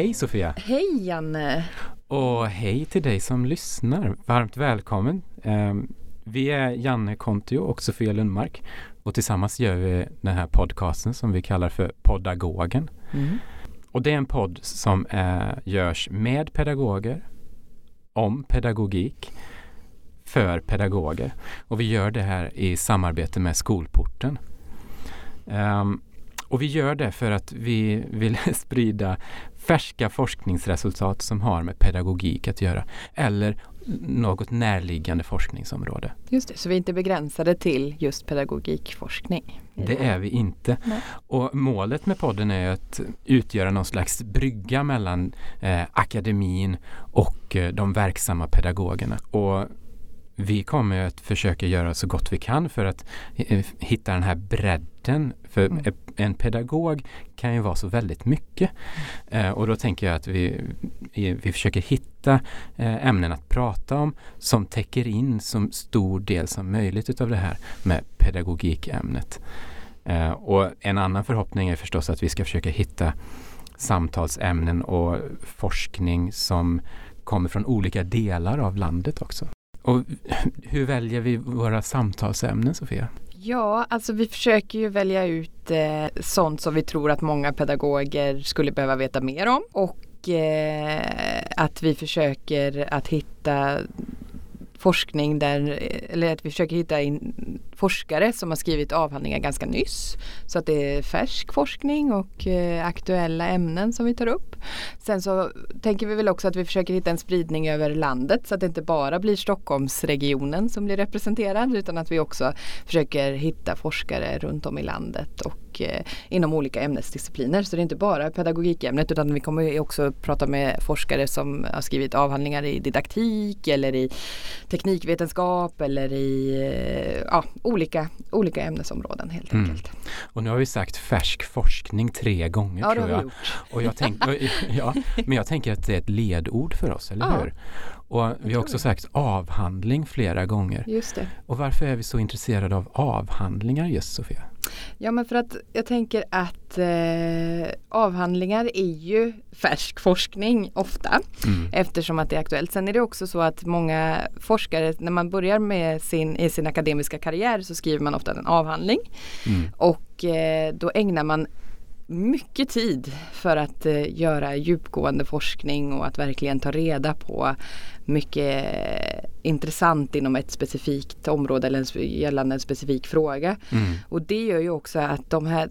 hej Sofia! Hej Janne! Och hej till dig som lyssnar! Varmt välkommen! Um, vi är Janne Kontio och Sofia Lundmark och tillsammans gör vi den här podcasten som vi kallar för Podagogen. Mm. Och det är en podd som uh, görs med pedagoger, om pedagogik, för pedagoger. Och vi gör det här i samarbete med Skolporten. Um, och vi gör det för att vi vill sprida färska forskningsresultat som har med pedagogik att göra. Eller något närliggande forskningsområde. Just det, så vi är inte begränsade till just pedagogikforskning? Det är vi inte. Nej. Och målet med podden är att utgöra någon slags brygga mellan eh, akademin och eh, de verksamma pedagogerna. Och vi kommer att försöka göra så gott vi kan för att eh, hitta den här bredden. För mm. en pedagog kan ju vara så väldigt mycket. Mm. och då tänker jag att vi, vi försöker hitta eh, ämnen att prata om som täcker in så stor del som möjligt utav det här med pedagogikämnet. och en annan förhoppning är förstås att vi ska försöka hitta samtalsämnen och forskning som kommer från olika delar av landet också. Och hur väljer vi våra samtalsämnen Sofia? Ja, alltså vi försöker ju välja ut eh, sånt som vi tror att många pedagoger skulle behöva veta mer om och eh, att vi försöker att hitta forskning där, eh, eller att vi försöker hitta in forskare som har skrivit avhandlingar ganska nyss. Så att det är färsk forskning och eh, aktuella ämnen som vi tar upp. Sen så tänker vi väl också att vi försöker hitta en spridning över landet så att det inte bara blir Stockholmsregionen som blir representerad utan att vi också försöker hitta forskare runt om i landet och eh, inom olika ämnesdiscipliner. Så det är inte bara pedagogikämnet utan vi kommer också prata med forskare som har skrivit avhandlingar i didaktik eller i teknikvetenskap eller i eh, ja, olika, olika ämnesområden helt mm. enkelt. Och nu har vi sagt färsk forskning tre gånger ja, tror jag. Gjort. Och jag tänk, ja, men jag tänker att det är ett ledord för oss, eller ja. hur? Och vi har också sagt avhandling flera gånger. Just det. Och varför är vi så intresserade av avhandlingar just Sofia? Ja men för att jag tänker att eh, avhandlingar är ju färsk forskning ofta mm. eftersom att det är aktuellt. Sen är det också så att många forskare när man börjar med sin, i sin akademiska karriär så skriver man ofta en avhandling mm. och eh, då ägnar man mycket tid för att eh, göra djupgående forskning och att verkligen ta reda på mycket intressant inom ett specifikt område eller gällande en specifik fråga. Mm. Och det gör ju också att de, här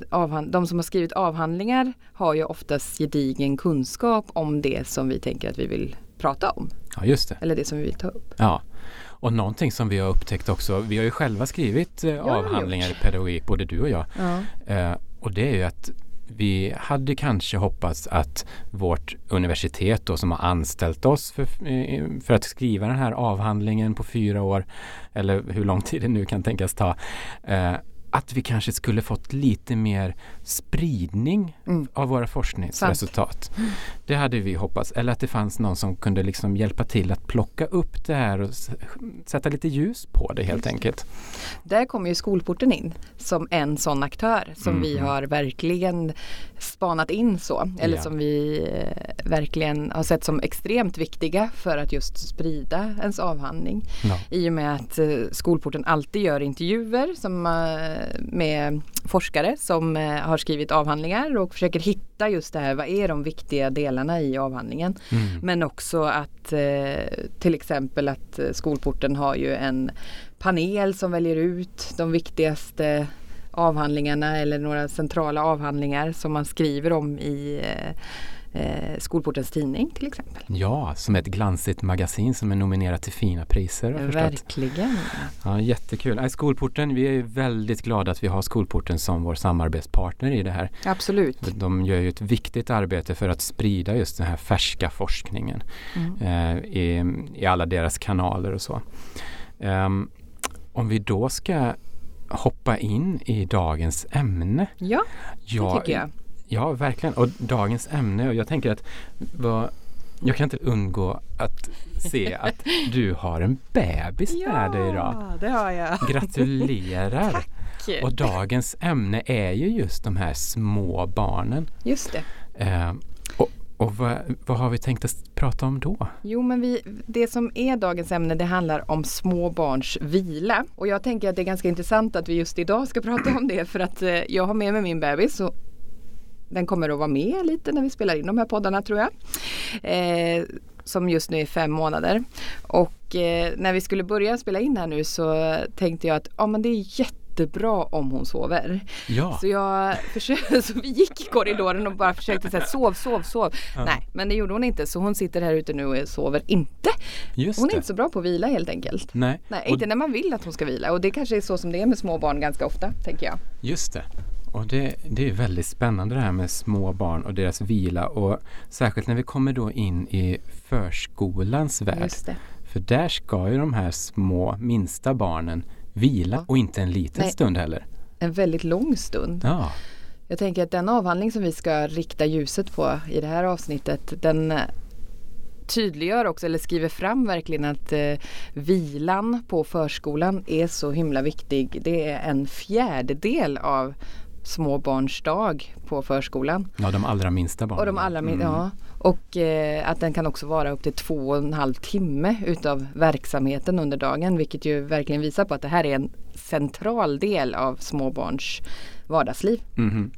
de som har skrivit avhandlingar har ju oftast gedigen kunskap om det som vi tänker att vi vill prata om. Ja, just det. Eller det som vi vill ta upp. Ja. Och någonting som vi har upptäckt också, vi har ju själva skrivit eh, avhandlingar i pedagogik, både du och jag. Ja. Eh, och det är ju att vi hade kanske hoppats att vårt universitet då som har anställt oss för, för att skriva den här avhandlingen på fyra år eller hur lång tid det nu kan tänkas ta eh, att vi kanske skulle fått lite mer spridning mm. av våra forskningsresultat. Mm. Det hade vi hoppats. Eller att det fanns någon som kunde liksom hjälpa till att plocka upp det här och sätta lite ljus på det helt enkelt. Där kommer ju skolporten in som en sån aktör som mm. vi har verkligen spanat in så. Eller ja. som vi eh, verkligen har sett som extremt viktiga för att just sprida ens avhandling. Ja. I och med att eh, skolporten alltid gör intervjuer som eh, med forskare som eh, har skrivit avhandlingar och försöker hitta just det här, vad är de viktiga delarna i avhandlingen. Mm. Men också att eh, till exempel att eh, skolporten har ju en panel som väljer ut de viktigaste avhandlingarna eller några centrala avhandlingar som man skriver om i eh, Skolportens tidning till exempel. Ja, som ett glansigt magasin som är nominerat till fina priser. Verkligen. Ja, jättekul. Skolporten, vi är väldigt glada att vi har Skolporten som vår samarbetspartner i det här. Absolut. De gör ju ett viktigt arbete för att sprida just den här färska forskningen mm. eh, i, i alla deras kanaler och så. Um, om vi då ska hoppa in i dagens ämne. Ja, det tycker jag. Ja, verkligen. Och dagens ämne, och jag tänker att vad, jag kan inte undgå att se att du har en bebis ja, med dig idag. Ja, det har jag. Gratulerar! Tack! Och dagens ämne är ju just de här små barnen. Just det. Eh, och och vad, vad har vi tänkt att prata om då? Jo men vi, det som är dagens ämne det handlar om små barns vila. Och jag tänker att det är ganska intressant att vi just idag ska prata om det för att eh, jag har med mig min bebis och den kommer att vara med lite när vi spelar in de här poddarna tror jag. Eh, som just nu är fem månader. Och eh, när vi skulle börja spela in här nu så tänkte jag att ja, men det är jättebra om hon sover. Ja. Så, jag försökte, så vi gick i korridoren och bara försökte säga sov, sov, sov. Ja. Nej, men det gjorde hon inte så hon sitter här ute nu och sover inte. Just Hon är det. inte så bra på att vila helt enkelt. Nej, Nej, och inte när man vill att hon ska vila och det kanske är så som det är med små barn ganska ofta, tänker jag. just det. Och det, det är väldigt spännande det här med små barn och deras vila och särskilt när vi kommer då in i förskolans värld. För där ska ju de här små minsta barnen vila och inte en liten Nej. stund heller. En väldigt lång stund. Ja, Jag tänker att den avhandling som vi ska rikta ljuset på i det här avsnittet den eh, tydliggör också eller skriver fram verkligen att eh, vilan på förskolan är så himla viktig. Det är en fjärdedel av små barns dag på förskolan. ja de allra minsta barnen. Och de allra min- Mm. ja. Och eh, att den kan också vara upp till två och en halv timme utav verksamheten under dagen. Vilket ju verkligen visar på att det här är en central del av småbarns vardagsliv. Mhm.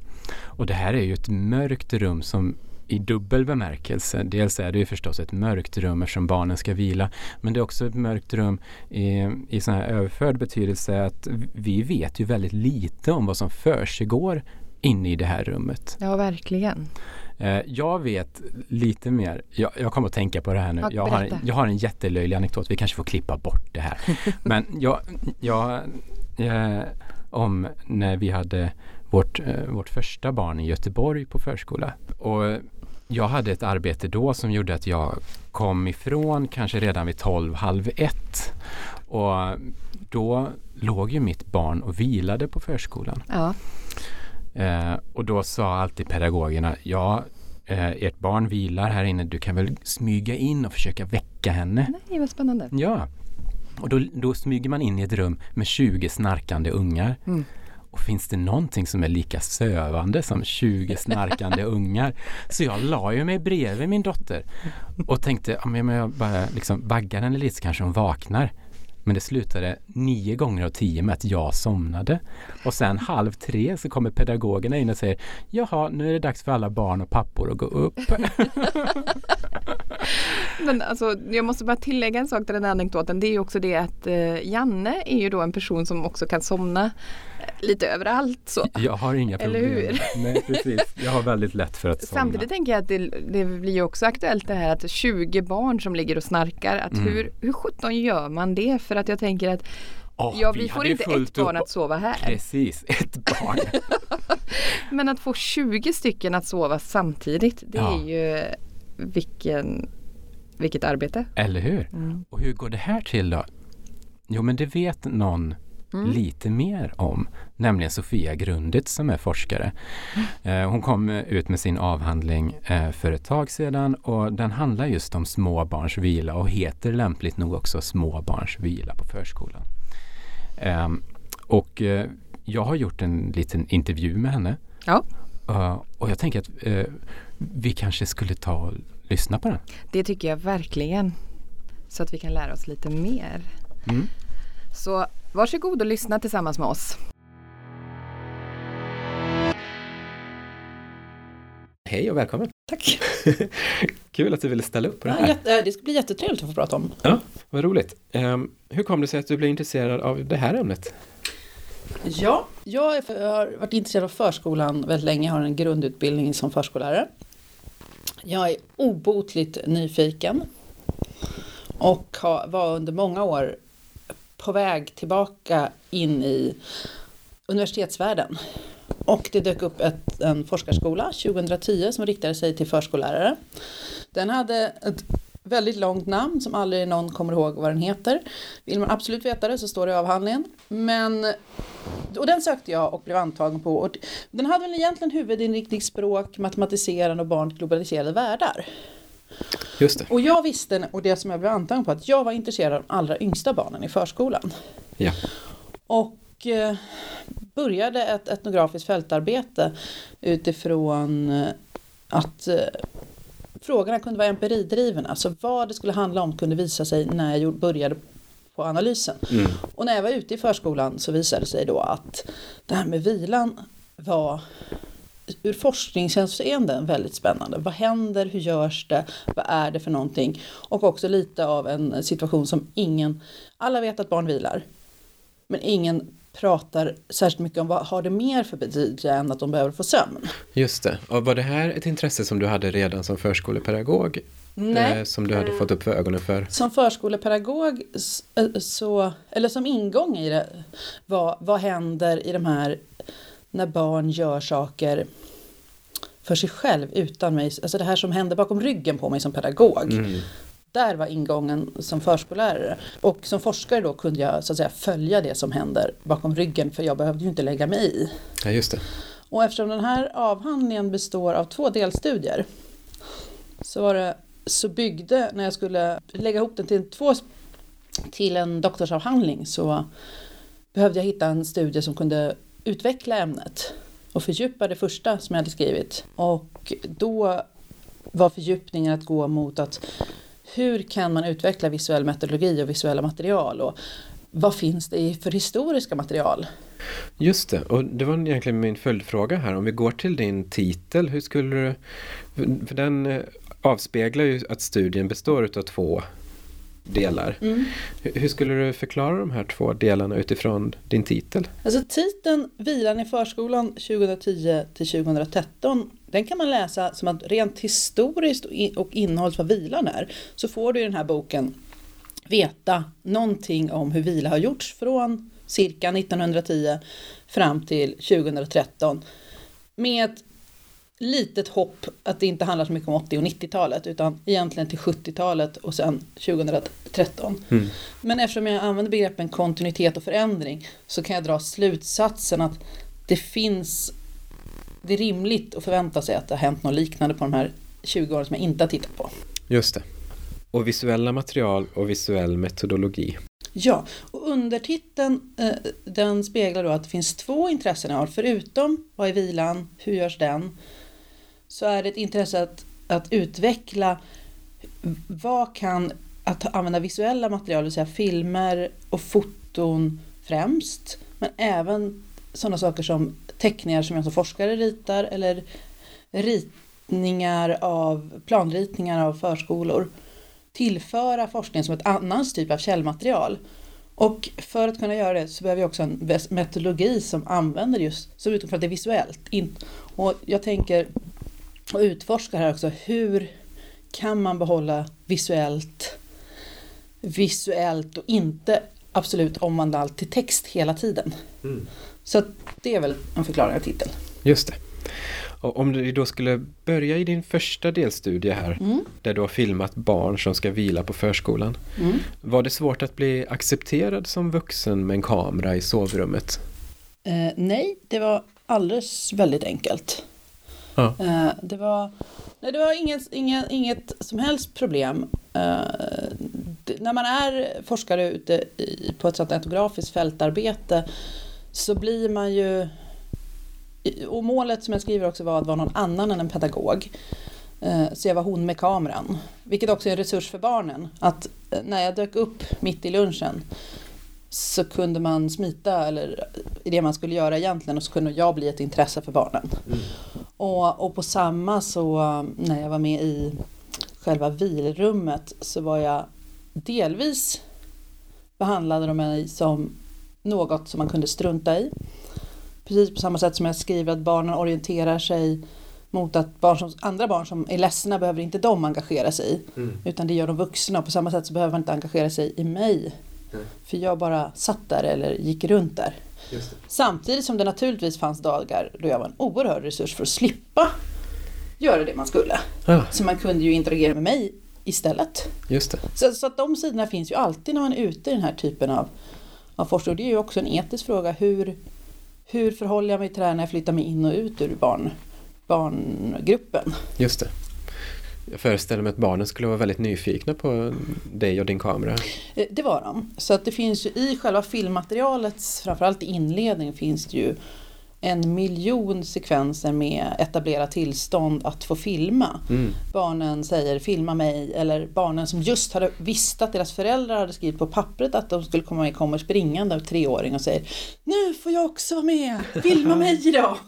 Och det här är ju ett mörkt rum som i dubbel bemärkelse. Dels är det ju förstås ett mörkt rum eftersom barnen ska vila. Men det är också ett mörkt rum i, i sån här överförd betydelse att vi vet ju väldigt lite om vad som försiggår inne i det här rummet. Ja, verkligen. Eh, jag vet lite mer. Jag, jag kommer att tänka på det här nu. Ja, Jag har, jag har en jättelöjlig anekdot. Vi kanske får klippa bort det här. Men jag, jag eh, om när vi hade vårt, eh, vårt första barn i Göteborg på förskola. Och jag hade ett arbete då som gjorde att jag kom ifrån kanske redan vid 12, halv ett. Och då låg ju mitt barn och vilade på förskolan. Ja, Eh, och då sa alltid pedagogerna, ja, eh, ert barn vilar här inne, du kan väl smyga in och försöka väcka henne. nej vad spännande. Ja, och då, då smyger man in i ett rum med 20 snarkande ungar. Mm. Och finns det någonting som är lika sövande som 20 snarkande ungar? Så jag la ju mig bredvid min dotter och tänkte, ja, men jag bara liksom baggar henne lite så kanske hon vaknar. Men det slutade nio gånger av tio med att jag somnade. Och sen halv tre så kommer pedagogerna in och säger Jaha, nu är det dags för alla barn och pappor att gå upp. Men alltså, jag måste bara tillägga en sak till den här anekdoten. Det är ju också det att eh, Janne är ju då en person som också kan somna lite överallt. Så. Jag har inga Eller problem. hur? Nej, precis. Jag har väldigt lätt för att somna. Samtidigt tänker jag att det, det blir också aktuellt det här att 20 barn som ligger och snarkar. Att Mm. hur, hur sjutton gör man det? För att jag tänker att Åh, ja, vi, får hade ju inte ett barn upp- att sova här. Precis, ett barn. Men att få 20 stycken att sova samtidigt. Det Ja. är ju vilken, vilket arbete. Eller hur? Mm. Och hur går det här till då? Jo, men det vet någon Mm. lite mer om, nämligen Sofia Grunditz som är forskare. Eh, hon kom ut med sin avhandling eh, för ett tag sedan och den handlar just om småbarns vila och heter lämpligt nog också småbarns vila på förskolan. Ehm, och eh, jag har gjort en liten intervju med henne Ja. Och jag tänker att vi kanske skulle ta och lyssna på den. Det tycker jag verkligen. Så att vi kan lära oss lite mer. Mm. Så varsågod och lyssna tillsammans med oss. Hej och välkommen! Tack. Kul att du ville ställa upp på det Ja, här. jätte, det ska bli jättetrevligt att få prata om. Ja, vad roligt. Ehm, hur kom det sig att du blev intresserad av det här ämnet? Ja, jag har varit intresserad av förskolan väldigt länge. Jag har en grundutbildning som förskollärare. Jag är obotligt nyfiken och har, var under många år på väg tillbaka in i universitetsvärlden. Och det dök upp ett, en forskarskola 2010 som riktade sig till förskollärare. Den hade ett väldigt långt namn som aldrig någon kommer ihåg vad den heter. Vill man absolut veta det så står det i avhandlingen. Men, och den sökte jag och blev antagen på. Och den hade väl egentligen huvudinriktning språk, matematiserande och barn till globaliserade världar. Just det. Och jag visste, och det som jag blev antagen på, att jag var intresserad av de allra yngsta barnen i förskolan. Ja. Och eh, började ett etnografiskt fältarbete utifrån eh, att eh, frågorna kunde vara empiridrivna. Alltså vad det skulle handla om kunde visa sig när jag började på analysen. Mm. Och när jag var ute i förskolan så visade det sig då att det här med vilan var ur forskningshänseende väldigt spännande. Vad händer, hur görs det, vad är det för någonting? Och också lite av en situation som ingen, alla vet att barn vilar. Men ingen pratar särskilt mycket om vad har det mer för betydelse än att de behöver få sömn. Just det. Och var det här ett intresse som du hade redan som förskolepedagog? Nej. Eh, som du hade fått upp för ögonen för? Som förskolepedagog, eh, så, eller som ingång i det, vad, vad händer i de här när barn gör saker för sig själv utan mig, alltså det här som händer bakom ryggen på mig som pedagog. Mm. Där var ingången som förskollärare. Och som forskare då kunde jag så att säga följa det som händer bakom ryggen för jag behövde ju inte lägga mig i. Ja, just det. Och eftersom den här avhandlingen består av två delstudier så var det så byggde, när jag skulle lägga ihop den till, två, till en doktorsavhandling så behövde jag hitta en studie som kunde utveckla ämnet och fördjupa det första som jag hade skrivit. Och då var fördjupningen att gå mot att hur kan man utveckla visuell metodologi och visuella material och vad finns det för historiska material? Just det, och det var egentligen min följdfråga här. Om vi går till din titel, hur skulle du... För den eh, avspeglar ju att studien består av två delar. Mm. Hur skulle du förklara de här två delarna utifrån din titel? Alltså titeln Vilan i förskolan 2010 till 2013 den kan man läsa som att rent historiskt och innehållet vad vilan är så får du i den här boken veta någonting om hur vila har gjorts från cirka 1910 fram till 2013 med ett litet hopp att det inte handlar så mycket om 80 och 90-talet utan egentligen till 70-talet och sen 2013. Mm. Men eftersom jag använder begreppen kontinuitet och förändring så kan jag dra slutsatsen att det finns det är rimligt att förvänta sig att det har hänt något liknande på de här 20 åren som jag inte har tittat på. Just det. Och visuella material och visuell metodologi. Ja, och undertiteln eh, den speglar då att det finns två intressen jag har. Förutom vad är vilan, hur görs den? Så är det ett intresse att, att utveckla vad kan att använda visuella material, det vill säga filmer och foton främst. Men även sådana saker som teckningar som jag som forskare ritar eller ritningar av planritningar av förskolor tillföra forskningen som ett annat typ av källmaterial. Och för att kunna göra det så behöver vi också en metodologi som använder just, som utgår från att det är visuellt. Och jag tänker och utforska här också, hur kan man behålla visuellt visuellt och inte absolut omvandla allt till text hela tiden. Mm. Så det är väl en förklaring av titeln. Just det. Och om du då skulle börja i din första delstudie här, mm. där du har filmat barn som ska vila på förskolan. Mm. Var det svårt att bli accepterad som vuxen med en kamera i sovrummet? Eh, nej, det var alldeles väldigt enkelt. Ja. Eh, det var, nej, det var inget, inget, inget som helst problem. Eh, det, när man är forskare ute i, på ett sånt etnografiskt fältarbete så blir man ju och målet som jag skriver också var att vara någon annan än en pedagog. Eh, så jag var hon med kameran. Vilket också är en resurs för barnen. Att när jag dök upp mitt i lunchen så kunde man smita eller i det man skulle göra egentligen och så kunde jag bli ett intresse för barnen. Mm. Och, och på samma så när jag var med i själva vilrummet så var jag delvis behandlade de mig som något som man kunde strunta i. Precis på samma sätt som jag skriver att barnen orienterar sig mot att barn som, andra barn som är ledsna behöver inte de engagera sig i. Mm. Utan det gör de vuxna och på samma sätt så behöver man inte engagera sig i mig. Mm. För jag bara satt där eller gick runt där. Samtidigt som det naturligtvis fanns dagar då jag var en oerhörd resurs för att slippa göra det man skulle. Ja. Så man kunde ju interagera med mig istället. Just det. Så, så att de sidorna finns ju alltid när man är ute i den här typen av, av forskning. Och det är ju också en etisk fråga. Hur, hur förhåller jag mig till det här när jag flyttar mig in och ut ur barn, barngruppen? Just det. Jag föreställer mig att barnen skulle vara väldigt nyfikna på dig och din kamera. Eh, det var de. Så att det finns ju i själva filmmaterialet, framförallt i inledningen, finns det ju en miljon sekvenser med etablera tillstånd att få filma. Mm. Barnen säger filma mig eller barnen som just hade visst att deras föräldrar hade skrivit på pappret att de skulle komma med kommer springande av treåring och säger Nu får jag också vara med, filma mig då!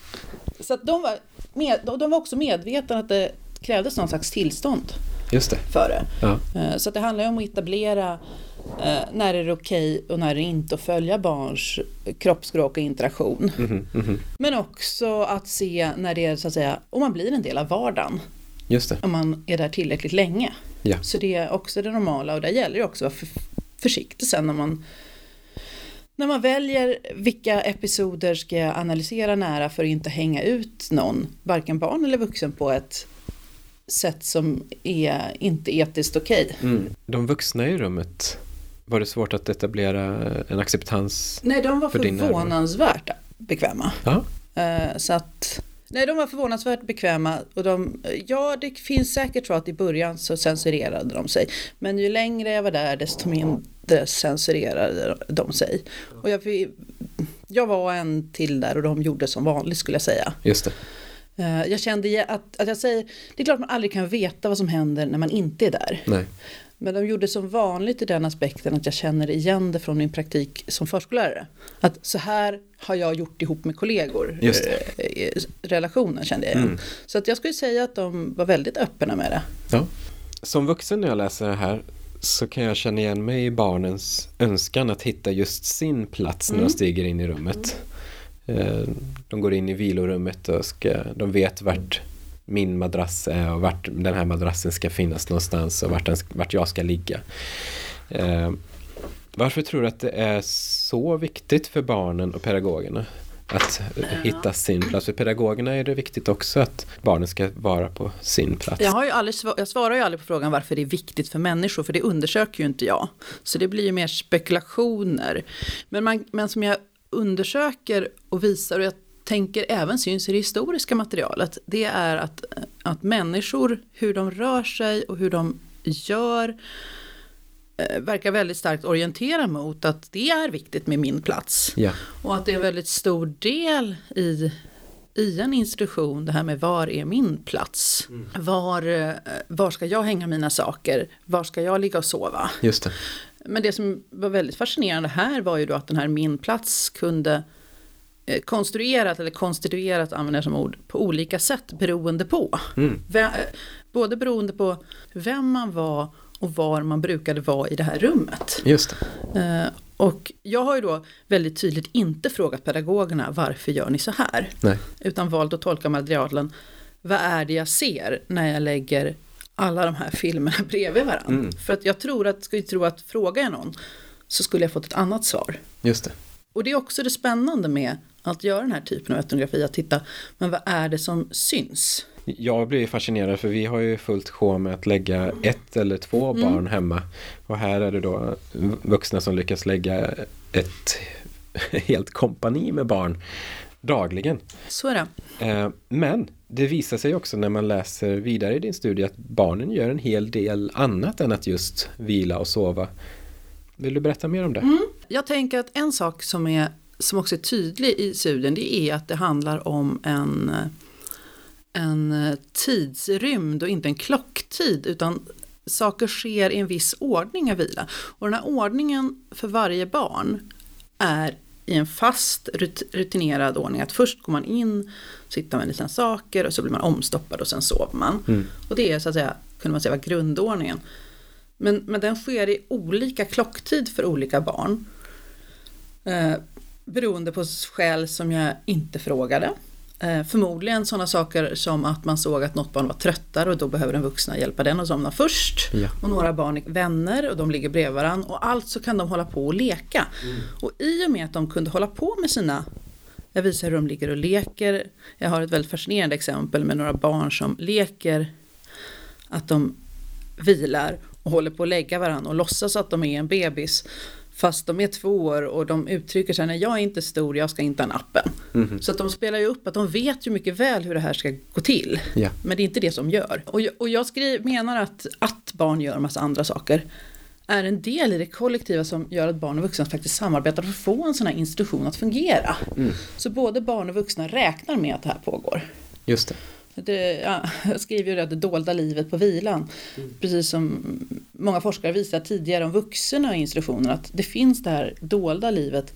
Så att de var, med, de var också medvetna att det krävdes någon slags tillstånd Just det. för det. Ja. Eh, Så det handlar ju om att etablera eh, när är det okej och när är det inte att följa barns kroppsspråk och interaktion. Mhm, mhm. Men också att se när det är så att säga, om man blir en del av vardagen. Just det. Om man är där tillräckligt länge. Ja. Så det är också det normala och där gäller det också att vara för, försiktig sen när man när man väljer vilka episoder ska jag analysera nära för att inte hänga ut någon, varken barn eller vuxen på ett sätt som är inte etiskt okej. Mm. De vuxna i rummet, var det svårt att etablera en acceptans? Nej, de var För förvånansvärt bekväma. Ja. Eh, Så att, nej, de var förvånansvärt bekväma. Och de, ja, det finns säkert så att i början så censurerade de sig. Men ju längre jag var där desto mindre censurerade de sig. Och jag, jag var en till där och de gjorde som vanligt skulle jag säga. Just det. Eh, Jag kände att, att jag säger, det är klart man aldrig kan veta vad som händer när man inte är där. Nej. Men de gjorde som vanligt i den aspekten att jag känner igen det från min praktik som förskollärare. Att så här har jag gjort ihop med kollegor. Eh, Relationen kände jag igen. Mm. Så att jag skulle säga att de var väldigt öppna med det. Ja. Som vuxen när jag läser det här så kan jag känna igen mig i barnens önskan att hitta just sin plats när Mm. de stiger in i rummet. Eh, Eh, de går in i vilorummet och ska, de vet vart min madrass är och vart den här madrassen ska finnas någonstans och vart, den, vart jag ska ligga. Eh, Varför tror du att det är så viktigt för barnen och pedagogerna att hitta sin plats? För pedagogerna är det viktigt också att barnen ska vara på sin plats. Jag, har ju aldrig, jag svarar ju aldrig på frågan varför det är viktigt för människor, för det undersöker ju inte jag. Så det blir ju mer spekulationer. Men, man, men som jag undersöker och visar, och jag tänker även syns i det historiska materialet, det är att, att människor, hur de rör sig och hur de gör, eh, verkar väldigt starkt orientera mot att det är viktigt med min plats. Ja. Och att det är en väldigt stor del i, i en institution, det här med var är min plats? Var, eh, var ska jag hänga mina saker? Var ska jag ligga och sova? Just det. Men det som var väldigt fascinerande här var ju då att den här min plats kunde eh, konstruerat eller konstituerat använder jag som ord på olika sätt beroende på. Mm. Eh, Både beroende på vem man var och var man brukade vara i det här rummet. Just det. Eh, Och jag har ju då väldigt tydligt inte frågat pedagogerna varför gör ni så här? Nej. Utan valt att tolka materialen. Vad är det jag ser när jag lägger alla de här filmerna bredvid varandra? Mm. För att jag tror att, skulle tro att frågar jag någon så skulle jag fått ett annat svar. Just det. Och det är också det spännande med att göra den här typen av etnografi, att titta, men vad är det som syns? Jag blir fascinerad för vi har ju fullt sjå med att lägga ett eller två Mm. barn hemma. Och här är det då vuxna som lyckas lägga ett helt kompani med barn dagligen. Så är det. Eh, Men det visar sig också när man läser vidare i din studie att barnen gör en hel del annat än att just vila och sova. Vill du berätta mer om det? Jag tänker att en sak som, är, som också är tydlig i studien det är att det handlar om en, en tidsrymd och inte en klocktid utan saker sker i en viss ordning av vila. Och den här ordningen för varje barn är i en fast rut- rutinerad ordning. Att först går man in, sitter med sina saker och så blir man omstoppad och sen sover man. Mm. Och det är så att säga, kunde man säga, var grundordningen. Men, men den sker i olika klocktid för olika barn. Eh, beroende på skäl som jag inte frågade. Eh, förmodligen sådana saker som att man såg att något barn var tröttare och då behöver den vuxna hjälpa den att somna först. Ja. Och några barn är vänner och de ligger bredvid varandra och allt så kan de hålla på och leka. Och i och med att de kunde hålla på med sina jag visar hur de ligger och leker. Jag har ett väldigt fascinerande exempel med några barn som leker att de vilar och håller på att lägga varandra och låtsas att de är en bebis. Fast de är två år och de uttrycker sig, nej jag är inte stor, jag ska inte ha nappen. Mhm. Så att de spelar ju upp att de vet ju mycket väl hur det här ska gå till. Ja. Men det är inte det som gör. Och jag, och jag skriver, menar att, att barn gör en massa andra saker är en del i det kollektiva som gör att barn och vuxna faktiskt samarbetar för att få en sån här institution att fungera. Mm. Så både barn och vuxna räknar med att det här pågår. Just det. Det, ja, jag skriver ju det, det dolda livet på vilan. Precis som många forskare visat tidigare om vuxna i institutionen att det finns det här dolda livet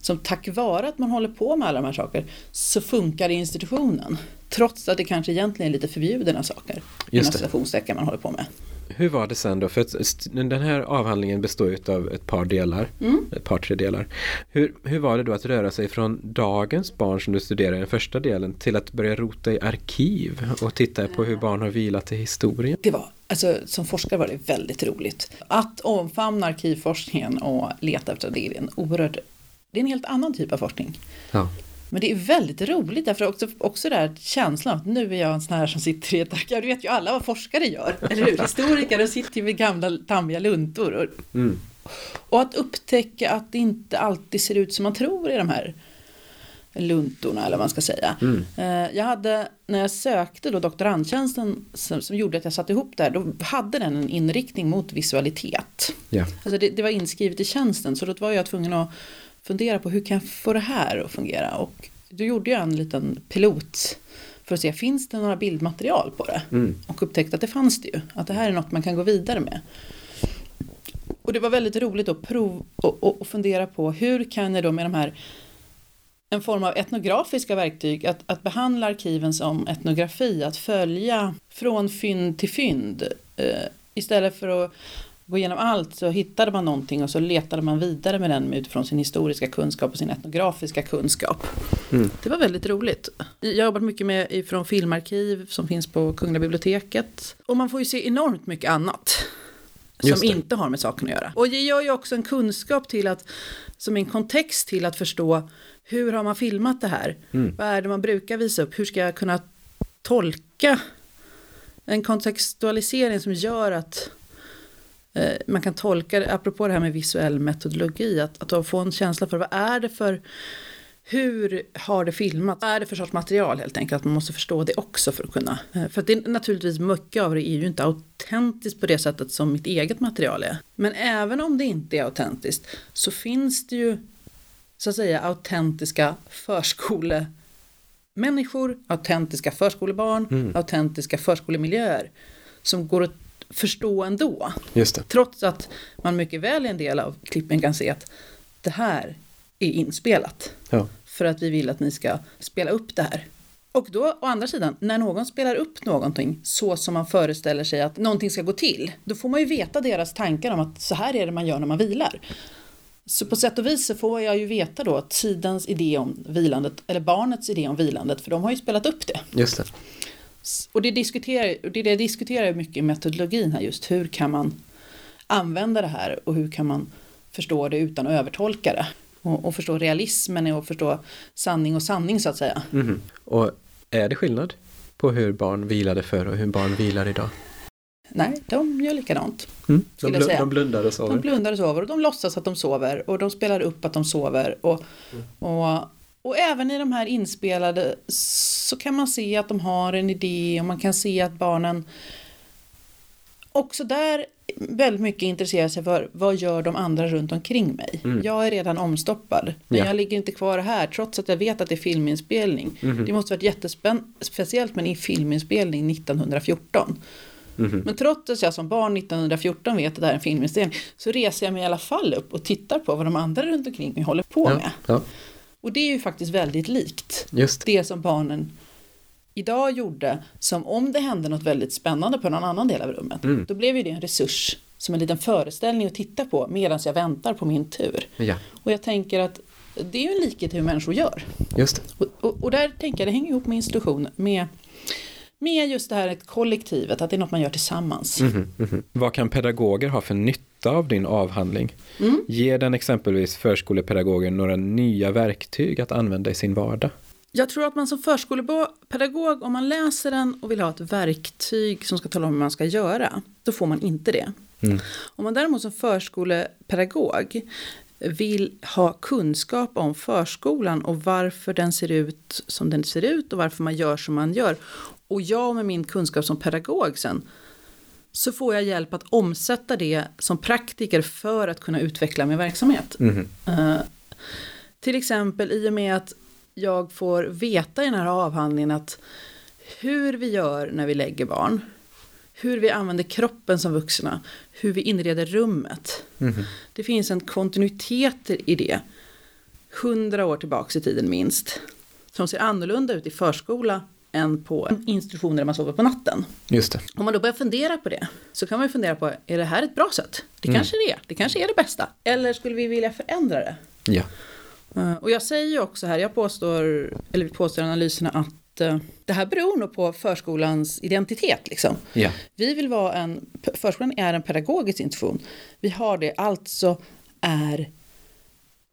som tack vare att man håller på med alla de här sakerna så funkar i institutionen. Trots att det kanske egentligen är lite förbjudna saker. Just det. man håller på med. Hur var det sen då? För den här avhandlingen består ju av ett par delar, Mm. ett par tre delar. Hur, hur var det då att röra sig från dagens barn som du studerar i den första delen till att börja rota i arkiv och titta på hur barn har vilat i historien? Det var, alltså som forskare var det väldigt roligt. Att omfamna arkivforskningen och leta efter det är en oerhört, det är en helt annan typ av forskning. Ja. Men det är väldigt roligt därför också, också där känslan att nu är jag en sån här som sitter i ett arkiv. Du vet ju alla vad forskare gör, eller hur? Historiker, de sitter ju med gamla tammiga luntor. Och, Mm. och att upptäcka att det inte alltid ser ut som man tror i de här luntorna eller vad man ska säga. Mm. Eh, Jag hade, när jag sökte då doktorandtjänsten som, som gjorde att jag satte ihop det här, då hade den en inriktning mot visualitet. Ja. Alltså det, det var inskrivet i tjänsten så då var jag tvungen att fundera på hur kan jag få det här att fungera och då gjorde jag en liten pilot för att se, finns det några bildmaterial på det? Mm. Och upptäckte att det fanns det ju, att det här är något man kan gå vidare med. Och det var väldigt roligt att prova och, och, och fundera på hur kan jag då med de här en form av etnografiska verktyg, att, att behandla arkiven som etnografi, att följa från fynd till fynd. Eh, istället för att gå igenom allt så hittade man någonting och så letade man vidare med den utifrån sin historiska kunskap och sin etnografiska kunskap. Mm. Det var väldigt roligt. Jag har jobbat mycket med ifrån filmarkiv som finns på Kungliga biblioteket. Och man får ju se enormt mycket annat. Som inte har med saken att göra. Och det gör ju också en kunskap till att, som en kontext till att förstå hur har man filmat det här? Mm. Vad är det man brukar visa upp? Hur ska jag kunna tolka en kontextualisering som gör att man kan tolka det, apropå det här med visuell metodologi, att, att få en känsla för vad är det för hur har det filmat? Vad är det för sorts material helt enkelt? Att man måste förstå det också för att kunna. eh, För att det är naturligtvis mycket av det är ju inte autentiskt på det sättet som mitt eget material är. Men även om det inte är autentiskt så finns det ju så att säga autentiska förskolemänniskor, autentiska förskolebarn, autentiska förskolemiljöer som går att förstå ändå. Just det. Trots att man mycket väl i en del av klippen kan se att det här är inspelat. Ja. För att vi vill att ni ska spela upp det här. Och då å andra sidan, när någon spelar upp någonting så som man föreställer sig att någonting ska gå till, då får man ju veta deras tankar om att så här är det man gör när man vilar. Så på sätt och vis så får jag ju veta då tidens idé om vilandet, eller barnets idé om vilandet, för de har ju spelat upp det. Just det. Och det diskuterar, och det, det diskuterar jag mycket i metodologin här just, hur kan man använda det här och hur kan man förstå det utan att övertolka det? Och, och förstå realismen och förstå sanning och sanning så att säga. Mhm. Och är det skillnad på hur barn vilade förr och hur barn vilar idag? Nej, de gör likadant. Mm. De, säga. de blundar och sover? De blundar och sover och de låtsas att de sover och de spelar upp att de sover. Och, och, och även i de här inspelade så kan man se att de har en idé och man kan se att barnen också där väldigt mycket intresserar sig för vad gör de andra runt omkring mig. Mm. Jag är redan omstoppad men Ja. jag ligger inte kvar här trots att jag vet att det är filminspelning. Mhm. Det måste varit jättespeciellt men i filminspelning 1914. Mhm. Men trots att jag som barn 1914 vet att det här är en filminspelning så reser jag mig i alla fall upp och tittar på vad de andra runt omkring mig håller på Ja. med. ja, Och det är ju faktiskt väldigt likt just det. som barnen idag gjorde som om det hände något väldigt spännande på någon annan del av rummet. Mm. Då blev ju det en resurs som en liten föreställning att titta på medan jag väntar på min tur. Ja, Och jag tänker att det är ju en likhet hur människor gör. just. Och, och, och där tänker jag det hänger ihop med institution, med, med just det här ett kollektivet, att det är något man gör tillsammans. Mhm, mhm. Vad kan pedagoger ha för nytta av din avhandling? Mm. Ger den exempelvis förskolepedagoger några nya verktyg att använda i sin vardag? Jag tror att man som förskolepedagog, om man läser den och vill ha ett verktyg som ska tala om hur man ska göra, då får man inte det. Mm. Om man däremot som förskolepedagog vill ha kunskap om förskolan och varför den ser ut som den ser ut och varför man gör som man gör. Och jag med min kunskap som pedagog sen så får jag hjälp att omsätta det som praktiker för att kunna utveckla min verksamhet. Mhm. Eh, till exempel i och med att jag får veta i den här avhandlingen att hur vi gör när vi lägger barn, hur vi använder kroppen som vuxna, hur vi inreder rummet. Mhm. Det finns en kontinuitet i det, hundra år tillbaks i tiden minst, som ser annorlunda ut i förskola än på institutioner där man sover på natten. Just det. Om man då börjar fundera på det så kan man ju fundera på, är det här ett bra sätt? Det kanske det är, det kanske är det bästa. Eller skulle vi vilja förändra det? Ja. Eh, Och jag säger ju också här, jag påstår, eller påstår i analyserna att eh, det här beror nog på förskolans identitet. Liksom. Ja. Vi vill vara en, förskolan är en pedagogisk institution. Vi har det, alltså är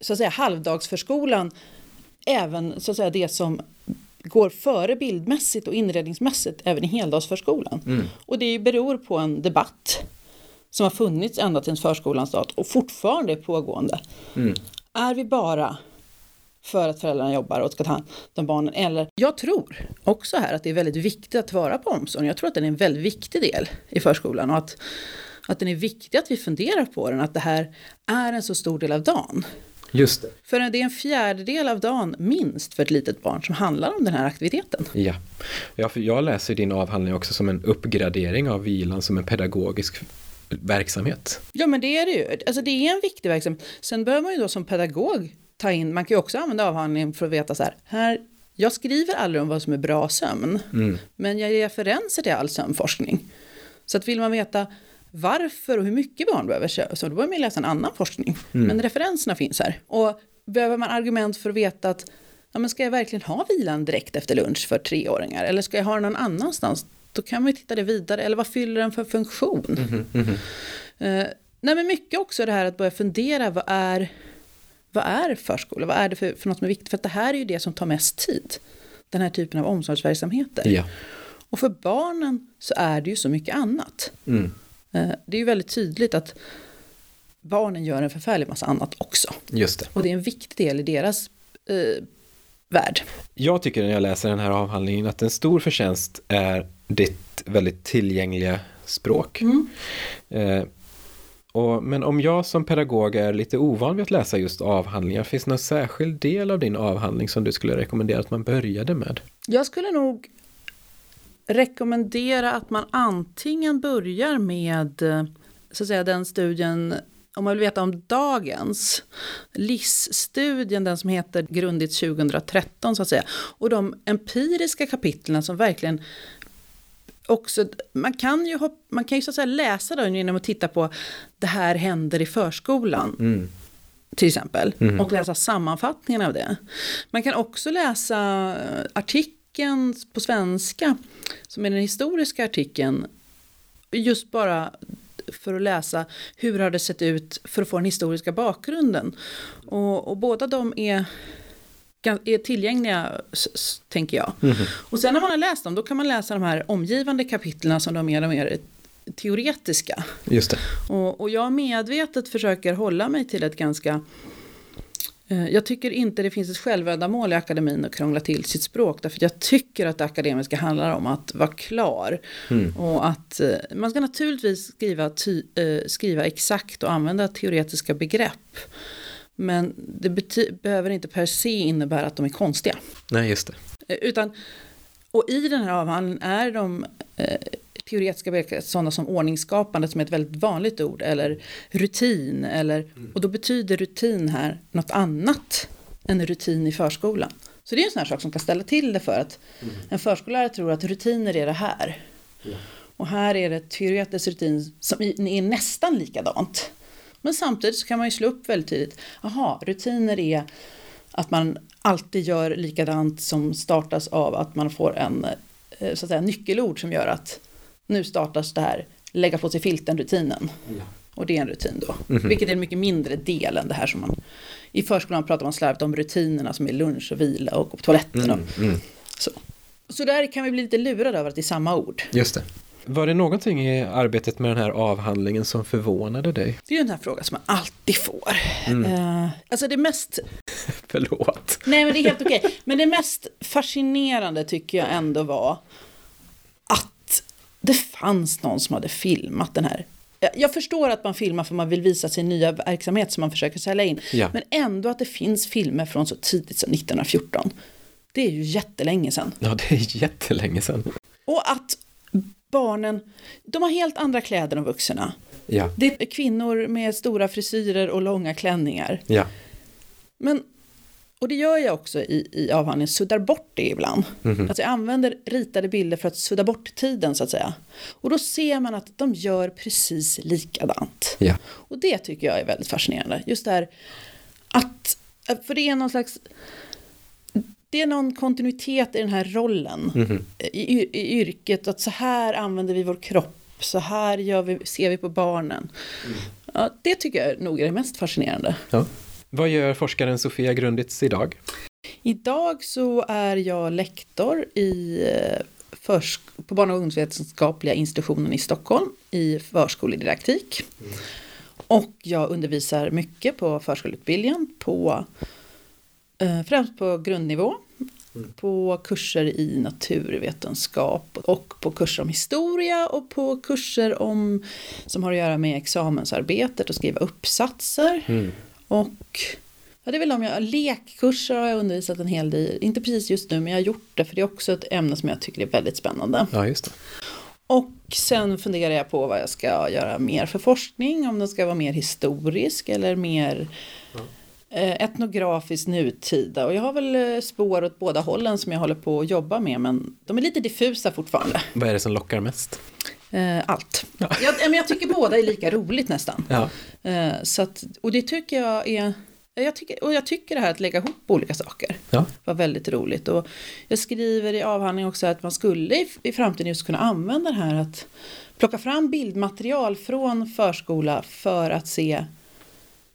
så att säga halvdagsförskolan även så att säga det som går före bildmässigt och inredningsmässigt även i heldagsförskolan. Och det beror på en debatt som har funnits ända till förskolans start och fortfarande är pågående. Är vi bara för att föräldrarna jobbar och ska ta hand om barnen? Eller jag tror också här att det är väldigt viktigt att vara på omsorgen. Jag tror att den är en väldigt viktig del i förskolan och att, att den är viktig att vi funderar på den, att det här är en så stor del av dagen. Just det. För det är en fjärdedel av dagen minst för ett litet barn som handlar om den här aktiviteten. Ja. ja, för jag läser din avhandling också som en uppgradering av vilan som en pedagogisk verksamhet. Ja men det är det ju. Alltså det är en viktig verksamhet. Sen behöver man ju då som pedagog ta in, man kan ju också använda avhandlingen för att veta så här, här jag skriver aldrig om vad som är bra sömn, men jag ger referenser till all sömnforskning. Så att vill man veta varför och hur mycket barn behöver sömn, så då behöver man läsa en annan forskning. Men referenserna finns här. Och behöver man argument för att veta att ja, men ska jag verkligen ha vilan direkt efter lunch för treåringar eller ska jag ha den någon annanstans? Då kan man ju titta det vidare, eller vad fyller den för funktion? Eh, nej men mycket också det här att börja fundera, vad är, vad är förskola? Vad är det för, för något som är viktigt? För att det här är ju det som tar mest tid. Den här typen av omsorgsverksamheter. Ja. Och för barnen så är det ju så mycket annat. Mm. Eh, det är ju väldigt tydligt att barnen gör en förfärlig massa annat också. Just det. Och det är en viktig del i deras eh, värld. Jag tycker när jag läser den här avhandlingen att en stor förtjänst är ditt väldigt tillgängliga språk. Eh, och, men om jag som pedagog är lite ovan vid att läsa just avhandlingar, finns det någon särskild del av din avhandling som du skulle rekommendera att man började med? Jag skulle nog rekommendera att man antingen börjar med så att säga, den studien om man vill veta om dagens LIS-studien, den som heter Grundigt 2013 så att säga. Och de empiriska kapitlen som verkligen också, man kan ju, hopp, man kan ju så att säga läsa den genom att titta på det här händer i förskolan. Till exempel. Och läsa sammanfattningen av det. Man kan också läsa artikeln på svenska, som är den historiska artikeln. Just bara för att läsa hur har det sett ut för att få den historiska bakgrunden. Och, och båda de är, är tillgängliga, tänker jag. Och sen när man har läst dem, då kan man läsa de här omgivande kapitlen som de är mer och mer teoretiska. Just det. Och, och jag medvetet försöker hålla mig till ett ganska jag tycker inte det finns ett självändamål i akademin att krångla till sitt språk. Därför att jag tycker att det akademiska handlar om att vara klar. Och att eh, man ska naturligtvis skriva, ty, eh, skriva exakt och använda teoretiska begrepp. Men det behöver inte per se innebära att de är konstiga. Nej, just det. Eh, Utan, och i den här avhandlingen är de eh, teoretiska begrepp sådana som ordningsskapande som är ett väldigt vanligt ord eller rutin eller och då betyder rutin här något annat än rutin i förskolan. Så det är en sån här sak som kan ställa till det för att en förskollärare tror att rutiner är det här. Och här är det teoretisk rutin som är nästan likadant. Men samtidigt så kan man ju slå upp väldigt tidigt. Jaha, rutiner är att man alltid gör likadant som startas av att man får en eh, så att säga, nyckelord som gör att nu startas det här lägga på sig filten-rutinen. Och det är en rutin då. Vilket är en mycket mindre del än det här som man... I förskolan pratar man slarvigt om rutinerna som är lunch och vila och gå på toaletten. Och, så. så där kan vi bli lite lurade över att det är samma ord. Just det. Var det någonting i arbetet med den här avhandlingen som förvånade dig? Det är ju en sån här fråga som man alltid får. Eh, alltså det mest Förlåt. Nej men det är helt okej. Men det mest fascinerande tycker jag ändå var det fanns någon som hade filmat den här. Jag- förstår att man filmar för man vill visa sin nya verksamhet som man försöker sälja in. Ja. Men ändå att det finns filmer från så tidigt som 1914. Det är ju jättelänge sedan. Ja, det är jättelänge sedan. Och att barnen, de har helt andra kläder än vuxna. Ja, Det är kvinnor med stora frisyrer och långa klänningar. ja. Men, och det gör jag också i, i avhandlingen, suddar bort det ibland. Alltså jag använder ritade bilder för att sudda bort tiden så att säga. Och då ser man att de gör precis likadant. Ja. Och det tycker jag är väldigt fascinerande. Just det här att, för det är någon slags, det är någon kontinuitet i den här rollen. I, yr- I yrket, att så här använder vi vår kropp, så här gör vi, ser vi på barnen. Ja, det tycker jag nog är det mest fascinerande. ja. Vad gör forskaren Sofia Grunditz idag? Idag så är jag lektor i eh, på barn och ungdomsvetenskapliga institutionen i Stockholm i förskoledidaktik. Och jag undervisar mycket på förskoleutbildningen på eh, främst på grundnivå. På kurser i naturvetenskap och på kurser om historia och på kurser om, som har att göra med examensarbetet och skriva uppsatser. Mm. Och ja, det är väl om jag, lekkurser har jag undervisat en hel del, inte precis just nu men jag har gjort det för det är också ett ämne som jag tycker är väldigt spännande. Ja, just det. Och sen funderar jag på vad jag ska göra mer för forskning, om den ska vara mer historisk eller mer eh, etnografiskt nutida. Och jag har väl eh, spår åt båda hållen som jag håller på att jobba med men de är lite diffusa fortfarande. Vad är det som lockar mest? Eh, allt. Jag, men jag tycker båda är lika roligt nästan. Ja. Eh, så att, och det tycker jag är jag tycker, och jag tycker det här att lägga ihop olika saker Ja. var väldigt roligt. Och jag skriver i avhandlingen också att man skulle i, i framtiden just kunna använda det här att plocka fram bildmaterial från förskola för att se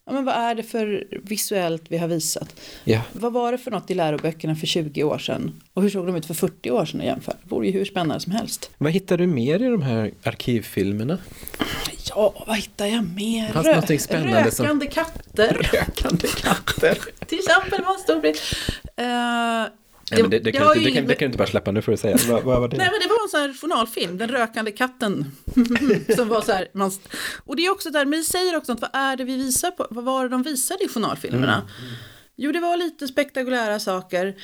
ja, men vad är det för visuellt vi har visat. Ja. Vad var det för något i läroböckerna för 20 år sedan och hur såg de ut för 40 år sedan och jämför. Det vore ju hur spännande som helst. Vad hittar du mer i de här arkivfilmerna? Ja, vad hittar jag mer? Det någonting spännande som- Rökande katter. Rökande katter. Till exempel var en stor bild. Eh, Nej, men det, det, det kan inte- det, kan, det kan du inte bara släppa, nu får du säga. Vad, vad var det? Nej men det var en sån här journalfilm, Den rökande katten. som var så här, man, och det är också där, men det säger också att vad är det vi visar på, vad var det de visade i journalfilmerna? Jo det var lite spektakulära saker,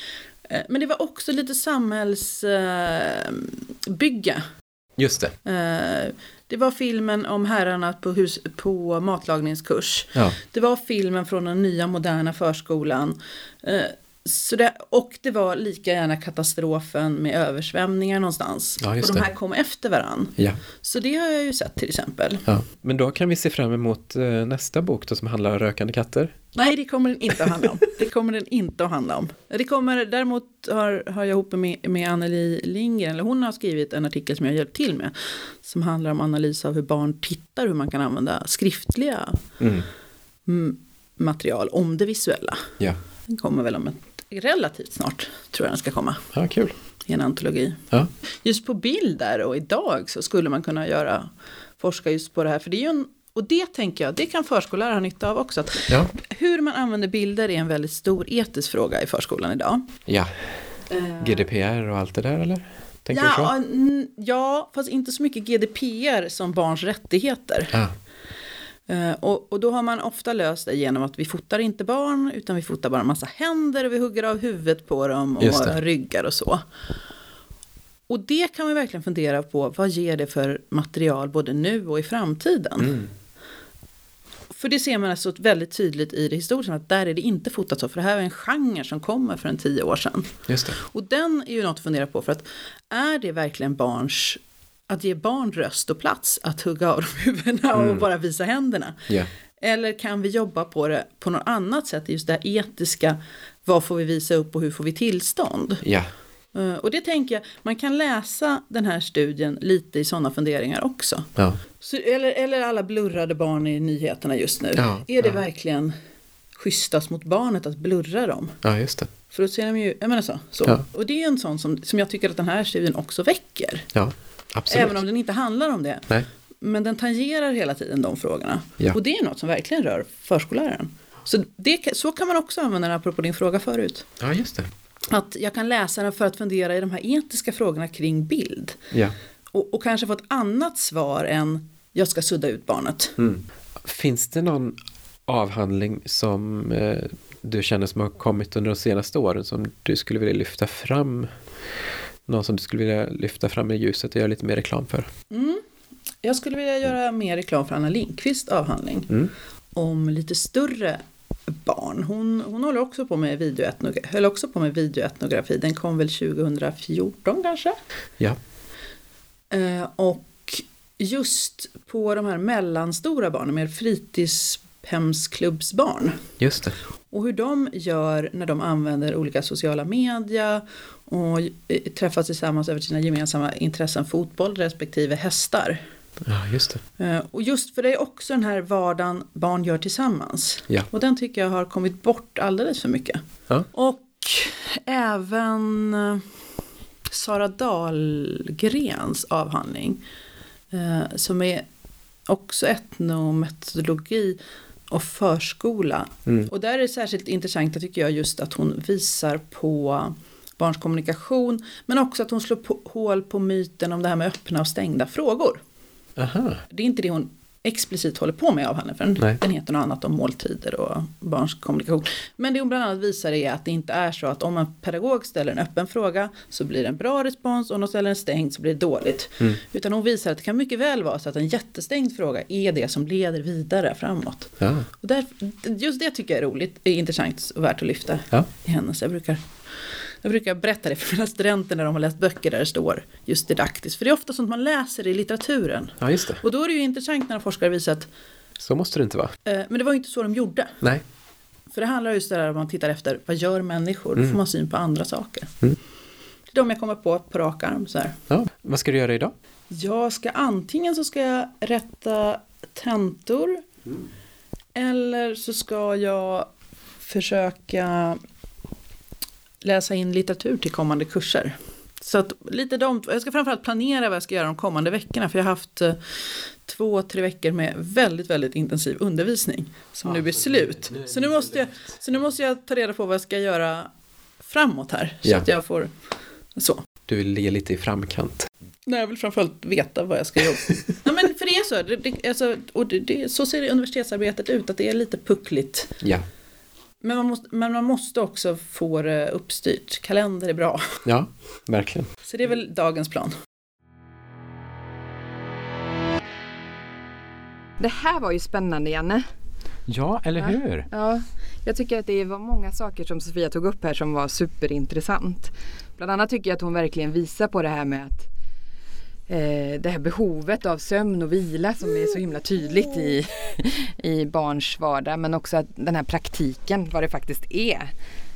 eh, men det var också lite samhällsbygge. Just det. Eh, det var filmen om herrarna på, hus, på matlagningskurs. Ja. Det var filmen från den nya moderna förskolan. Så det, och det var lika gärna katastrofen med översvämningar någonstans. Ja, och de det. här kom efter varann. Ja. Så det har jag ju sett till exempel. ja. Men då kan vi se fram emot eh, nästa bok då, som handlar om rökande katter. Nej, det kommer den inte att handla om. Det kommer den inte att handla om. Det kommer, däremot har, har jag ihop med, med Anneli Lindgren, eller hon har skrivit en artikel som jag hjälpt till med. Som handlar om analys av hur barn tittar, hur man kan använda skriftliga mm, material om det visuella. Ja. Den kommer väl om ett, relativt snart, tror jag den ska komma, ja, kul. i en antologi. Ja. Just på bild där och idag så skulle man kunna göra, forska just på det här. För det är ju en, och det tänker jag, det kan förskollärare ha nytta av också. Ja. hur man använder bilder är en väldigt stor etisk fråga i förskolan idag. ja. GDPR och allt det där eller? Tänker? Ja, ja, fast inte så mycket GDPR som barns rättigheter. Ja. Eh, Och, och då har man ofta löst det genom att vi fotar inte barn utan vi fotar bara en massa händer och vi hugger av huvudet på dem och ryggar och så. Och det kan man verkligen fundera på, vad ger det för material både nu och i framtiden? Mm. För det ser man alltså väldigt tydligt i det historiska, att där är det inte fotat så, för det här är en genre som kommer för en tio år sedan. Och den är ju något att fundera på, för att är det verkligen barns, att ge barn röst och plats, att hugga av dem huvudena och bara visa händerna? Ja. Eller kan vi jobba på det på något annat sätt, just det här etiska, vad får vi visa upp och hur får vi tillstånd? Eh, Och det tänker jag, man kan läsa den här studien lite i sådana funderingar också. Ja. Så, eller, eller alla blurrade barn i nyheterna just nu. Ja, är det ja. verkligen schysstast mot barnet att blurra dem? ja, just det. För då ser de ju, jag menar så. så. Och det är en sån som, som jag tycker att den här studien också väcker. Absolut. Även om den inte handlar om det. Nej. Men den tangerar hela tiden de frågorna. Ja. Och det är något som verkligen rör förskolläraren. Så, det, så kan man också använda den apropå din fråga förut. Ja, just det. Att jag kan läsa den för att fundera i de här etiska frågorna kring bild. Ja. och, och kanske få ett annat svar än jag ska sudda ut barnet. Mm. Finns det någon avhandling som eh, du känner som har kommit under de senaste åren som du skulle vilja lyfta fram? Någon som du skulle vilja lyfta fram i ljuset och göra lite mer reklam för? Mm. Jag skulle vilja göra mer reklam för Anna Lindqvists avhandling Mm. om lite större barn. Hon, hon håller också på med videoetnografi, höll också på med videoetnografi. Den kom väl 2014 kanske? Ja. Eh, och just på de här mellanstora barnen med fritidshemsklubbsbarn. Just det. Och hur de gör när de använder olika sociala media och eh, träffas tillsammans över sina gemensamma intressen fotboll respektive hästar. Ja, just det. Eh, Och just för det är också den här vardagen barn gör tillsammans. Ja. Och den tycker jag har kommit bort alldeles för mycket. Ja. Och även eh, Sara Dahlgrens avhandling. Som är också etnometodologi och förskola. Mm. Och där är det särskilt intressant tycker jag just att hon visar på barns kommunikation. Men också att hon slår på, hål på myten om det här med öppna och stängda frågor. Aha. Det är inte det hon explicit håller på med i avhandlingen. För den, Nej. den heter något annat om måltider och barns kommunikation. Men det hon bland annat visar är att det inte är så att om en pedagog ställer en öppen fråga så blir det en bra respons och om de ställer en stängd så blir det dåligt. Mm. Utan hon visar att det kan mycket väl vara så att en jättestängd fråga är det som leder vidare framåt. Ja. Och där, just det tycker jag är roligt, är intressant och värt att lyfta Ja. i hennes. Jag brukar, jag brukar berätta det för mina studenter när de har läst böcker där det står just didaktiskt. För det är ofta sånt man läser i litteraturen. ja, just det. Och då är det ju intressant när forskare visar att, Så måste det inte vara. eh, men det var ju inte så de gjorde. Nej. För det handlar just där om man tittar efter, vad gör människor? Då Mm. får man syn på andra saker. Mm. Det är de jag kommer på på rak arm. Så här. Ja. Vad ska du göra idag? Jag ska antingen så ska jag rätta tentor. Eller så ska jag försöka läsa in litteratur till kommande kurser. Så att lite de, jag ska framförallt planera vad jag ska göra de kommande veckorna. För jag har haft eh, två, tre veckor med väldigt, väldigt intensiv undervisning. Som nu blir slut. Så nu, måste jag, så nu måste jag ta reda på vad jag ska göra framåt här. Så Ja. att jag får så. Du vill ligga lite i framkant. Nej, jag vill framförallt veta vad jag ska jobba ja, men För det är så, det, det, alltså, och det, det, så ser universitetsarbetet ut, att det är lite puckligt. Ja. Men man måste, men man måste också få det uppstyrt. Kalender är bra. Ja, verkligen. Så det är väl dagens plan. Det här var ju spännande Janne. Ja, eller Ja. hur? Ja, jag tycker att det var många saker som Sofia tog upp här som var superintressant. Bland annat tycker jag att hon verkligen visar på det här med att det här behovet av sömn och vila som är så himla tydligt i, i barns vardag men också att den här praktiken vad det faktiskt är.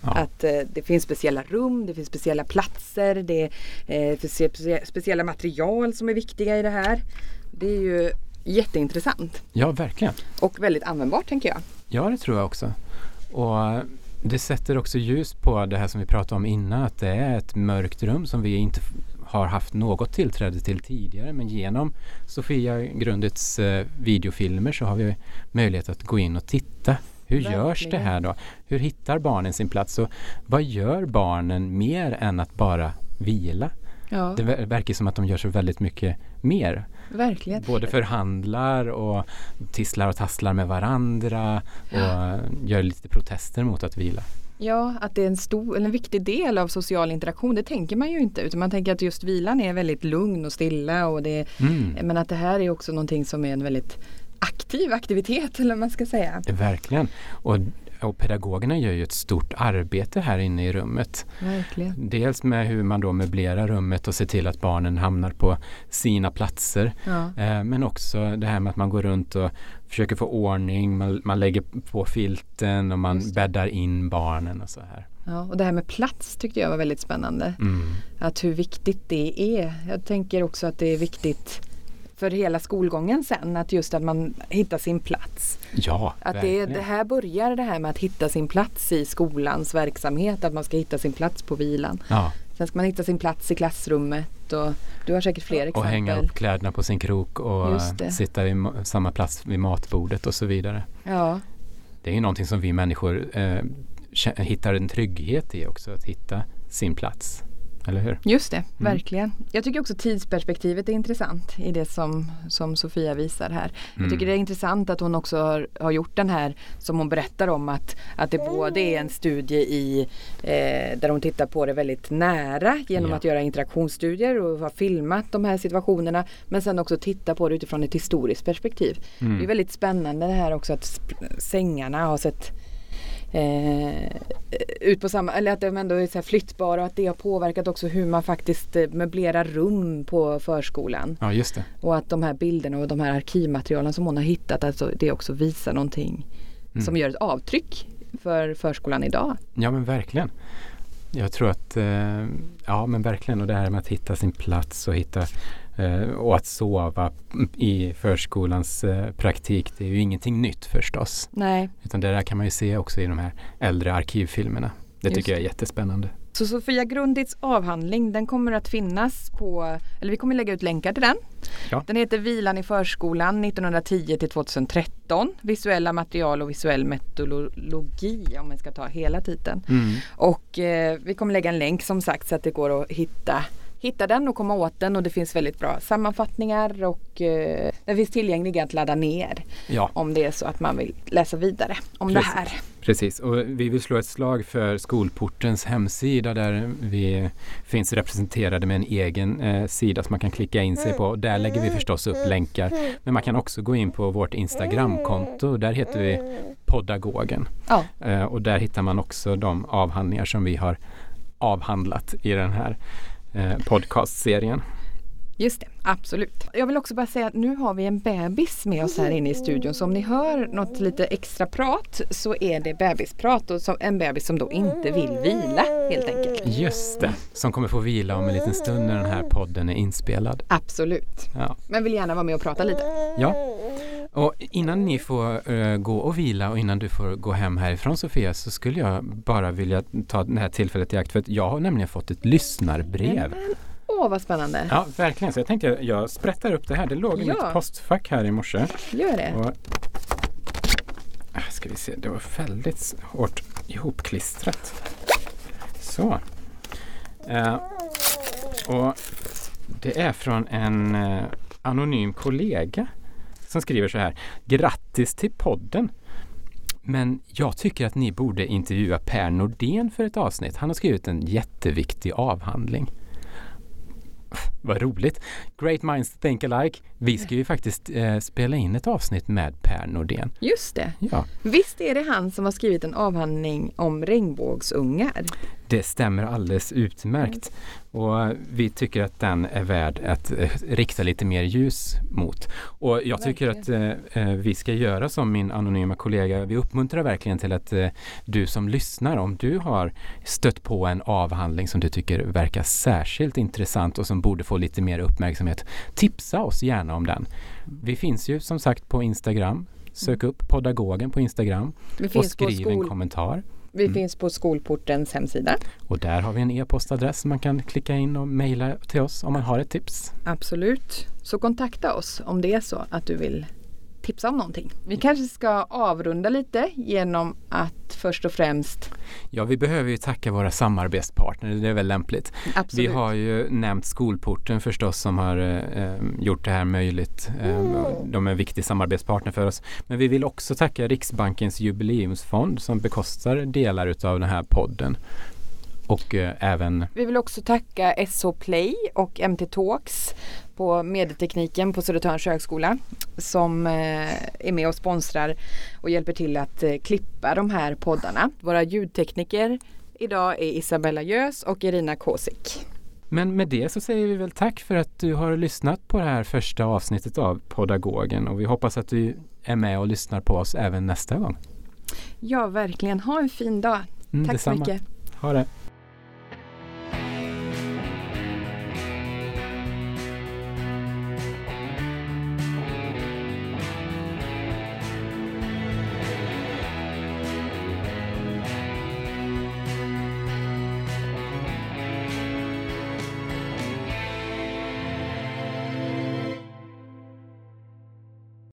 Ja. Att eh, det finns speciella rum, det finns speciella platser, det eh, finns specie- speciella material som är viktiga i det här. Det är ju jätteintressant Ja, verkligen. och väldigt användbart tänker jag. Ja, det tror jag också. Och det sätter också ljus på det här som vi pratade om innan, att det är ett mörkt rum som vi inte har haft något tillträde till tidigare. Men genom Sofia Grundits eh, videofilmer så har vi möjlighet att gå in och titta. Hur görs det Verkligen. här då? Hur hittar barnen sin plats? Och vad gör barnen mer än att bara vila? Ja, Det ver- verkar som att de gör så väldigt mycket mer. verkligen. Både förhandlar och tisslar och tasslar med varandra och gör lite protester mot att vila. Ja, att det är en stor en viktig del av social interaktion. Det tänker man ju inte utan man tänker att just vilan är väldigt lugn och stilla och det, Mm, men att det här är också någonting som är en väldigt aktiv aktivitet eller vad man ska säga. verkligen. Och, och pedagogerna gör ju ett stort arbete här inne i rummet. Verkligen. Dels med hur man då möblerar rummet och ser till att barnen hamnar på sina platser. Ja. Eh, men också det här med att man går runt och försöker få ordning, man, man lägger på filten och man bäddar in barnen och så här. Ja, och det här med plats tyckte jag var väldigt spännande. Mm. Att hur viktigt det är. Jag tänker också att det är viktigt för hela skolgången sen att just att man hittar sin plats. Ja, Att det, det här börjar det här med att hitta sin plats i skolans verksamhet, att man ska hitta sin plats på vilan. Ja, Sen ska man hitta sin plats i klassrummet och du har säkert fler och exempel. hänga upp kläderna på sin krok och sitta vid ma- samma plats vid matbordet och så vidare. Ja, Det är ju någonting som vi människor eh, hittar en trygghet i också, att hitta sin plats. Eller hur? Just det, Mm. verkligen. Jag tycker också tidsperspektivet är intressant i det som, som Sofia visar här. Jag Mm. tycker det är intressant att hon också har, har gjort den här som hon berättar om att, att det både är en studie i eh, där hon tittar på det väldigt nära genom Ja. att göra interaktionsstudier och har filmat de här situationerna men sen också titta på det utifrån ett historiskt perspektiv. Mm. Det är väldigt spännande det här också att sängarna har sett eh, ut på samma, eller att de ändå är så flyttbara och att det har påverkat också hur man faktiskt eh, möblerar rum på förskolan. Ja, just det. Och att de här bilderna och de här arkivmaterialen som hon har hittat, alltså det också visar någonting Mm. som gör ett avtryck för förskolan idag. Ja, men verkligen. Jag tror att, eh, ja men verkligen, och det här med att hitta sin plats och hitta och att sova i förskolans eh, praktik, det är ju ingenting nytt förstås. Nej. Utan det där kan man ju se också i de här äldre arkivfilmerna. Det Just tycker jag är jättespännande. Så Sofia Grundits avhandling den kommer att finnas på, eller vi kommer lägga ut länkar till den. Ja. Den heter Vilan i förskolan 1910 till 2013. Visuella material och visuell metodologi om man ska ta hela titeln. Mm. Och eh, vi kommer lägga en länk som sagt så att det går att hitta hitta den och komma åt den och det finns väldigt bra sammanfattningar och eh, den finns tillgänglig att ladda ner Ja, om det är så att man vill läsa vidare om Precis. det här. precis. Och vi vill slå ett slag för Skolportens hemsida där vi finns representerade med en egen eh, sida som man kan klicka in sig på. Där lägger vi förstås upp länkar. Men man kan också gå in på vårt Instagramkonto. Där heter vi Podagogen. Ja, Eh, och där hittar man också de avhandlingar som vi har avhandlat i den här eh, podcastserien. just det. Absolut. Jag vill också bara säga att nu har vi en bebis med oss här inne i studion. Så om ni hör något lite extra prat så är det bebisprat och som en bebis som då inte vill vila helt enkelt. Just det, som kommer få vila om en liten stund när den här podden är inspelad. Absolut. Ja. Men vill gärna vara med och prata lite. Ja, och innan ni får eh, gå och vila och innan du får gå hem härifrån Sofia så skulle jag bara vilja ta det här tillfället i akt för att jag har nämligen fått ett lyssnarbrev. Åh vad spännande. Ja, verkligen. Så jag tänkte jag, jag sprättar upp det här. Det låg i Ja. mitt postfack här i morse. Gör det. Och, Ah, ska vi se, det var väldigt hårt ihopklistrat. Så. Eh, och det är från en eh, anonym kollega som skriver så här. Grattis till podden! Men jag tycker att ni borde intervjua Per Nordén för ett avsnitt. Han har skrivit en jätteviktig avhandling. Vad roligt! Great minds think alike. Vi ska ju faktiskt eh, spela in ett avsnitt med Per Nordén. Just det. Ja, Visst är det han som har skrivit en avhandling om regnbågsungar? det stämmer alldeles utmärkt. Och vi tycker att den är värd att eh, rikta lite mer ljus mot. Och jag tycker att eh, eh, vi ska göra som min anonyma kollega. Vi uppmuntrar verkligen till att eh, du som lyssnar, om du har stött på en avhandling som du tycker verkar särskilt intressant och som borde få lite mer uppmärksamhet, tipsa oss gärna om den. Vi finns ju som sagt på Instagram. Sök upp Podagogen på Instagram och skriv en kommentar. Vi Mm. finns på Skolportens hemsida. Och där har vi en e-postadress som man kan klicka in och mejla till oss om man har ett tips. Absolut. Så kontakta oss om det är så att du vill tipsa om någonting. Vi kanske ska avrunda lite genom att först och främst Ja, vi behöver ju tacka våra samarbetspartner, det är väl lämpligt. Absolut. Vi har ju nämnt Skolporten förstås som har eh, gjort det här möjligt. Eh, de är en viktig samarbetspartner för oss. Men vi vill också tacka Riksbankens jubileumsfond som bekostar delar utav den här podden. Och eh, även Vi vill också tacka SH Play och MT Talks på medietekniken på Södertörns högskola som eh, är med och sponsrar och hjälper till att eh, klippa de här poddarna. Våra ljudtekniker idag är Isabella Gös och Irina Kosik. Men med det så säger vi väl tack för att du har lyssnat på det här första avsnittet av Podagogen och vi hoppas att du är med och lyssnar på oss även nästa gång. Ja, verkligen. Ha en fin dag. Mm, Tack detsamma. så mycket. Ha det!